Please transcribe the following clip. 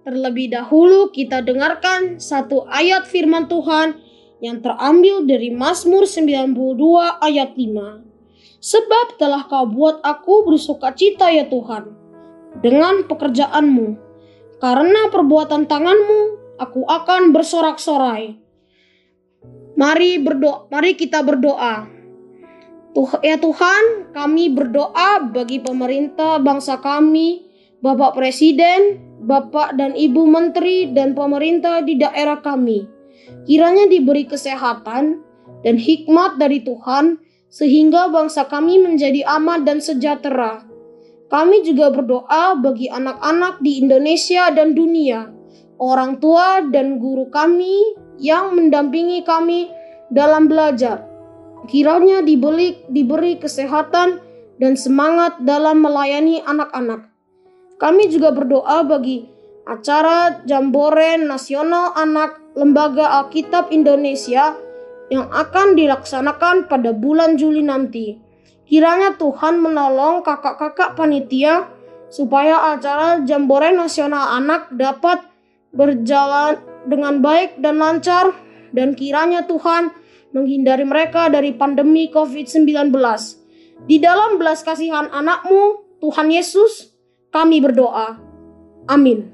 terlebih dahulu kita dengarkan satu ayat firman Tuhan yang terambil dari Mazmur 92 ayat 5. Sebab telah kau buat aku bersuka cita ya Tuhan, dengan pekerjaanmu. Karena perbuatan tanganmu, aku akan bersorak-sorai. Mari berdoa, mari kita berdoa. Tuh, ya Tuhan, kami berdoa bagi pemerintah bangsa kami, Bapak Presiden, Bapak dan Ibu Menteri dan pemerintah di daerah kami. Kiranya diberi kesehatan dan hikmat dari Tuhan sehingga bangsa kami menjadi aman dan sejahtera. Kami juga berdoa bagi anak-anak di Indonesia dan dunia orang tua dan guru kami yang mendampingi kami dalam belajar. Kiranya diberi, diberi kesehatan dan semangat dalam melayani anak-anak. Kami juga berdoa bagi acara Jambore Nasional Anak Lembaga Alkitab Indonesia yang akan dilaksanakan pada bulan Juli nanti. Kiranya Tuhan menolong kakak-kakak panitia supaya acara Jambore Nasional Anak dapat berjalan dengan baik dan lancar dan kiranya Tuhan menghindari mereka dari pandemi COVID-19. Di dalam belas kasihan anakmu, Tuhan Yesus, kami berdoa. Amin.